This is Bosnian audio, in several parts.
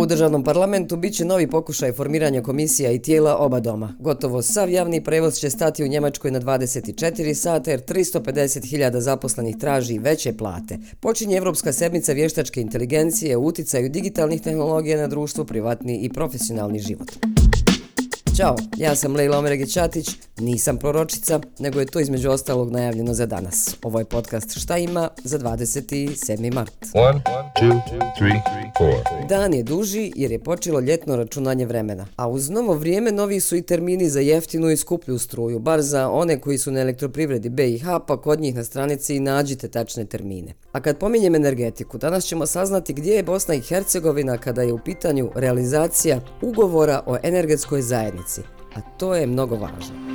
U državnom parlamentu bit će novi pokušaj formiranja komisija i tijela oba doma. Gotovo sav javni prevoz će stati u Njemačkoj na 24 sata jer 350.000 zaposlenih traži veće plate. Počinje Evropska sedmica vještačke inteligencije u uticaju digitalnih tehnologija na društvo, privatni i profesionalni život. Ćao, ja sam Lejla Omerege-Ćatić, nisam proročica, nego je to između ostalog najavljeno za danas. Ovo je podcast Šta ima za 27. mart. One, two, three, Dan je duži jer je počelo ljetno računanje vremena, a uz novo vrijeme novi su i termini za jeftinu i skuplju struju, bar za one koji su na elektroprivredi BiH, pa kod njih na stranici nađite tačne termine. A kad pominjem energetiku, danas ćemo saznati gdje je Bosna i Hercegovina kada je u pitanju realizacija ugovora o energetskoj zajednici, a to je mnogo važno.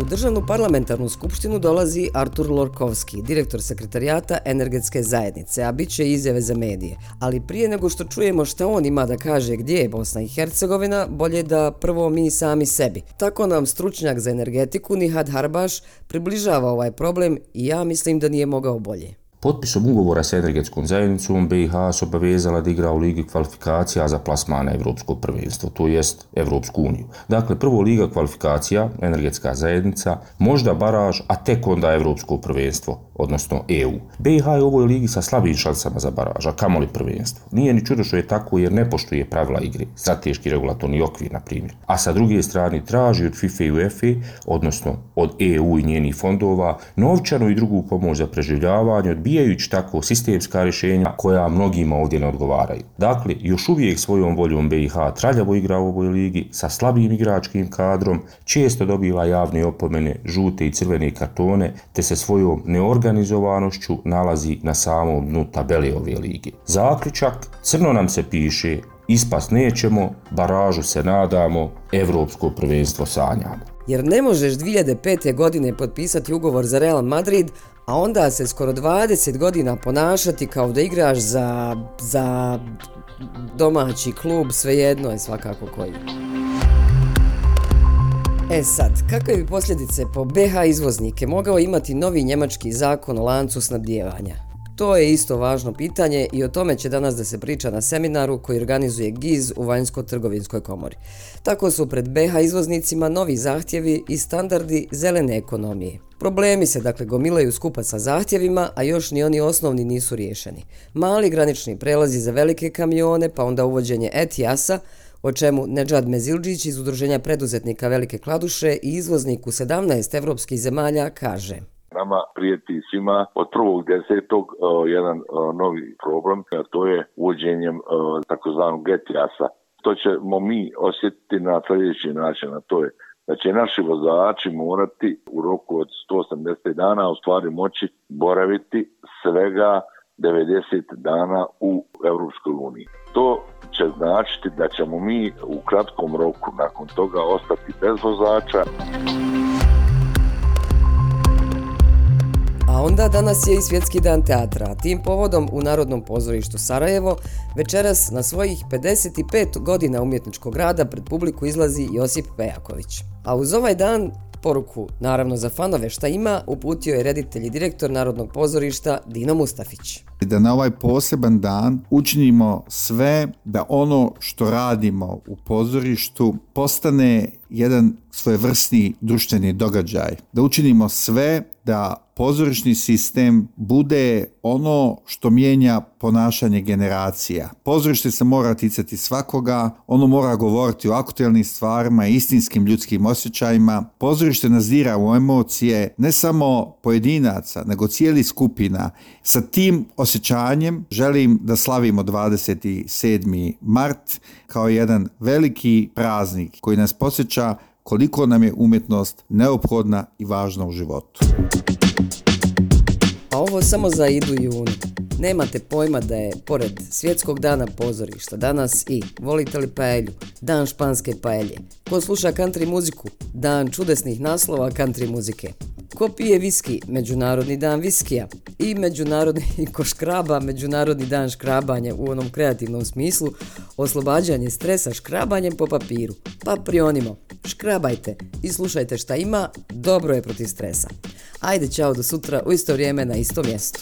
U državnu parlamentarnu skupštinu dolazi Artur Lorkovski, direktor sekretarijata Energetske zajednice, a bit će izjave za medije. Ali prije nego što čujemo šta on ima da kaže gdje je Bosna i Hercegovina, bolje da prvo mi sami sebi. Tako nam stručnjak za energetiku Nihad Harbaš približava ovaj problem i ja mislim da nije mogao bolje. Potpisom ugovora s energetskom zajednicom BiH se obavezala da igra u Ligi kvalifikacija za plasman na Evropsko prvenstvo, to jest Evropsku uniju. Dakle, prvo Liga kvalifikacija, energetska zajednica, možda baraž, a tek onda Evropsko prvenstvo, odnosno EU. BiH je u ovoj ligi sa slabim šansama za baraž, a kamoli prvenstvo. Nije ni čudo što je tako jer ne poštuje pravila igre, strateški regulatorni okvir, na primjer. A sa druge strane traži od FIFA i UEFA, odnosno od EU i njenih fondova, novčanu i drugu pomoć za preživljavanje, odbijajući tako sistemska rješenja koja mnogima ovdje ne odgovaraju. Dakle, još uvijek svojom voljom BiH traljavo igra u ovoj ligi sa slabim igračkim kadrom, često dobiva javne opomene, žute i crvene kartone, te se svojom neorganizovanošću nalazi na samom dnu tabele ove lige. Zaključak, crno nam se piše, ispas nećemo, baražu se nadamo, evropsko prvenstvo sanjamo. Jer ne možeš 2005. godine potpisati ugovor za Real Madrid, a onda se skoro 20 godina ponašati kao da igraš za, za domaći klub, svejedno je svakako koji. E sad, kakve bi posljedice po BH izvoznike mogao imati novi njemački zakon o lancu snabdjevanja? To je isto važno pitanje i o tome će danas da se priča na seminaru koji organizuje GIZ u Vanjsko-trgovinskoj komori. Tako su pred BH izvoznicima novi zahtjevi i standardi zelene ekonomije. Problemi se dakle gomilaju skupa sa zahtjevima, a još ni oni osnovni nisu riješeni. Mali granični prelazi za velike kamione, pa onda uvođenje ETIAS-a, o čemu Nedžad Mezilđić iz Udruženja preduzetnika Velike Kladuše i izvoznik u 17 evropskih zemalja kaže nama prijeti svima od prvog desetog uh, jedan e, novi problem, a to je uvođenjem e, takozvanog GTS-a. To ćemo mi osjetiti na sljedeći način, a to je da će naši vozači morati u roku od 180 dana u stvari moći boraviti svega 90 dana u Europskoj uniji. To će značiti da ćemo mi u kratkom roku nakon toga ostati bez vozača. Onda danas je i svjetski dan teatra, a tim povodom u Narodnom pozorištu Sarajevo večeras na svojih 55 godina umjetničkog rada pred publiku izlazi Josip Pejaković. A uz ovaj dan poruku, naravno za fanove šta ima, uputio je reditelj i direktor Narodnog pozorišta Dino Mustafić. Da na ovaj poseban dan učinimo sve da ono što radimo u pozorištu postane jedan svojevrsni društveni događaj. Da učinimo sve da pozorišni sistem bude ono što mijenja ponašanje generacija. Pozorište se mora ticati svakoga, ono mora govoriti o aktuelnim stvarima, istinskim ljudskim osjećajima. Pozorište nazira u emocije ne samo pojedinaca, nego cijeli skupina. Sa tim osjećanjem želim da slavimo 27. mart kao jedan veliki praznik koji nas posjeća koliko nam je umjetnost neophodna i važna u životu. A ovo samo za idu junu. Nemate pojma da je, pored svjetskog dana pozorišta, danas i volite li paelju, dan španske paelje. Ko sluša country muziku, dan čudesnih naslova country muzike. Ko pije viski, Međunarodni dan viskija i Međunarodni ko škraba, Međunarodni dan škrabanja u onom kreativnom smislu, oslobađanje stresa škrabanjem po papiru. Pa prionimo, škrabajte i slušajte šta ima, dobro je protiv stresa. Ajde, čao do sutra u isto vrijeme na isto mjesto.